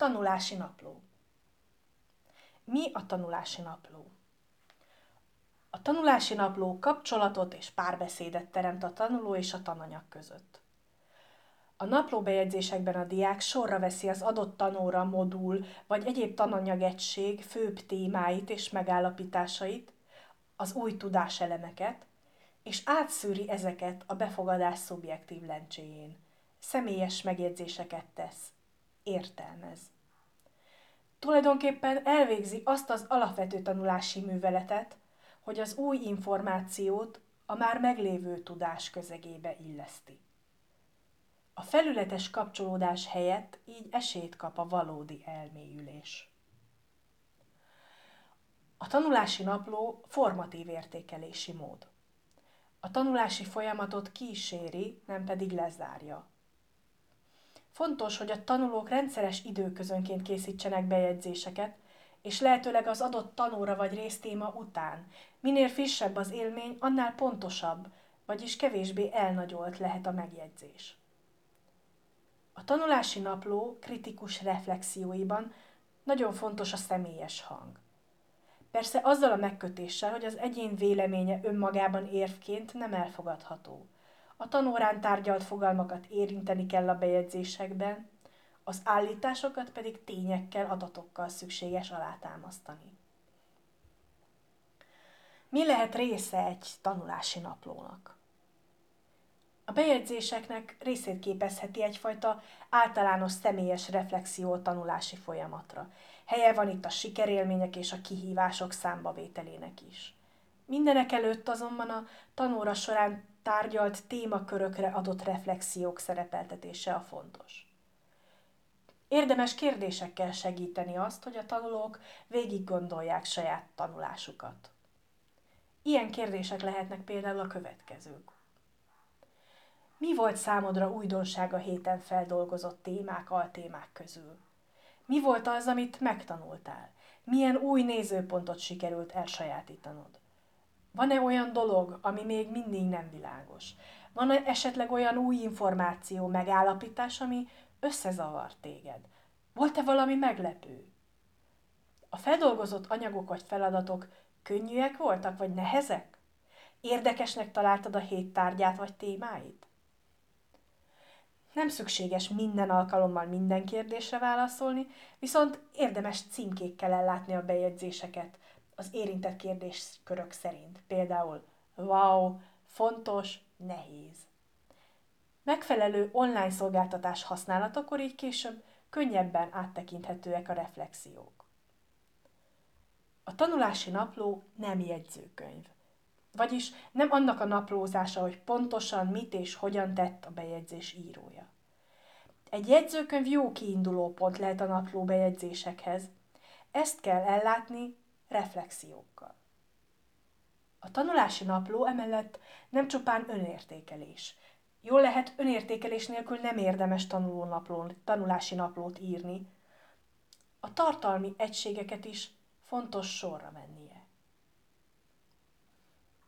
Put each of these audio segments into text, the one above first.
Tanulási napló. Mi a tanulási napló? A tanulási napló kapcsolatot és párbeszédet teremt a tanuló és a tananyag között. A naplóbejegyzésekben a diák sorra veszi az adott tanóra, modul vagy egyéb tananyagegység főbb témáit és megállapításait, az új tudáselemeket, és átszűri ezeket a befogadás szubjektív lencséjén. Személyes megjegyzéseket tesz, értelmez. Tulajdonképpen elvégzi azt az alapvető tanulási műveletet, hogy az új információt a már meglévő tudás közegébe illeszti. A felületes kapcsolódás helyett így esélyt kap a valódi elmélyülés. A tanulási napló formatív értékelési mód. A tanulási folyamatot kíséri, nem pedig lezárja. Fontos, hogy a tanulók rendszeres időközönként készítsenek bejegyzéseket, és lehetőleg az adott tanóra vagy résztéma után. Minél frissebb az élmény, annál pontosabb, vagyis kevésbé elnagyolt lehet a megjegyzés. A tanulási napló kritikus reflexióiban nagyon fontos a személyes hang. Persze azzal a megkötéssel, hogy az egyén véleménye önmagában érvként nem elfogadható. A tanórán tárgyalt fogalmakat érinteni kell a bejegyzésekben, az állításokat pedig tényekkel, adatokkal szükséges alátámasztani. Mi lehet része egy tanulási naplónak? A bejegyzéseknek részét képezheti egyfajta általános személyes reflexió tanulási folyamatra. Helye van itt a sikerélmények és a kihívások számbavételének is. Mindenek előtt azonban a tanóra során tárgyalt témakörökre adott reflexiók szerepeltetése a fontos. Érdemes kérdésekkel segíteni azt, hogy a tanulók végig gondolják saját tanulásukat. Ilyen kérdések lehetnek például a következők. Mi volt számodra újdonság a héten feldolgozott témák, altémák közül? Mi volt az, amit megtanultál? Milyen új nézőpontot sikerült elsajátítanod? Van-e olyan dolog, ami még mindig nem világos? Van -e esetleg olyan új információ, megállapítás, ami összezavar téged? Volt-e valami meglepő? A feldolgozott anyagok vagy feladatok könnyűek voltak, vagy nehezek? Érdekesnek találtad a hét tárgyát vagy témáit? Nem szükséges minden alkalommal minden kérdésre válaszolni, viszont érdemes címkékkel ellátni a bejegyzéseket az érintett kérdéskörök szerint. Például wow, fontos, nehéz. Megfelelő online szolgáltatás használatakor így később könnyebben áttekinthetőek a reflexiók. A tanulási napló nem jegyzőkönyv. Vagyis nem annak a naplózása, hogy pontosan mit és hogyan tett a bejegyzés írója. Egy jegyzőkönyv jó kiinduló pont lehet a napló bejegyzésekhez. Ezt kell ellátni reflexiókkal. A tanulási napló emellett nem csupán önértékelés. Jól lehet, önértékelés nélkül nem érdemes naplón, tanulási naplót írni. A tartalmi egységeket is fontos sorra vennie.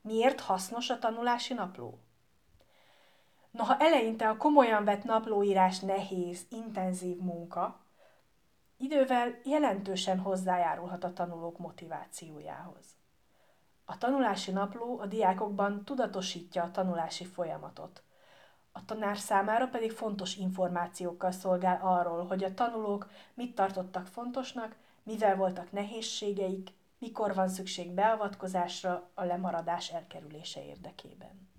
Miért hasznos a tanulási napló? Noha eleinte a komolyan vett naplóírás nehéz, intenzív munka, idővel jelentősen hozzájárulhat a tanulók motivációjához. A tanulási napló a diákokban tudatosítja a tanulási folyamatot. A tanár számára pedig fontos információkkal szolgál arról, hogy a tanulók mit tartottak fontosnak, mivel voltak nehézségeik, mikor van szükség beavatkozásra a lemaradás elkerülése érdekében.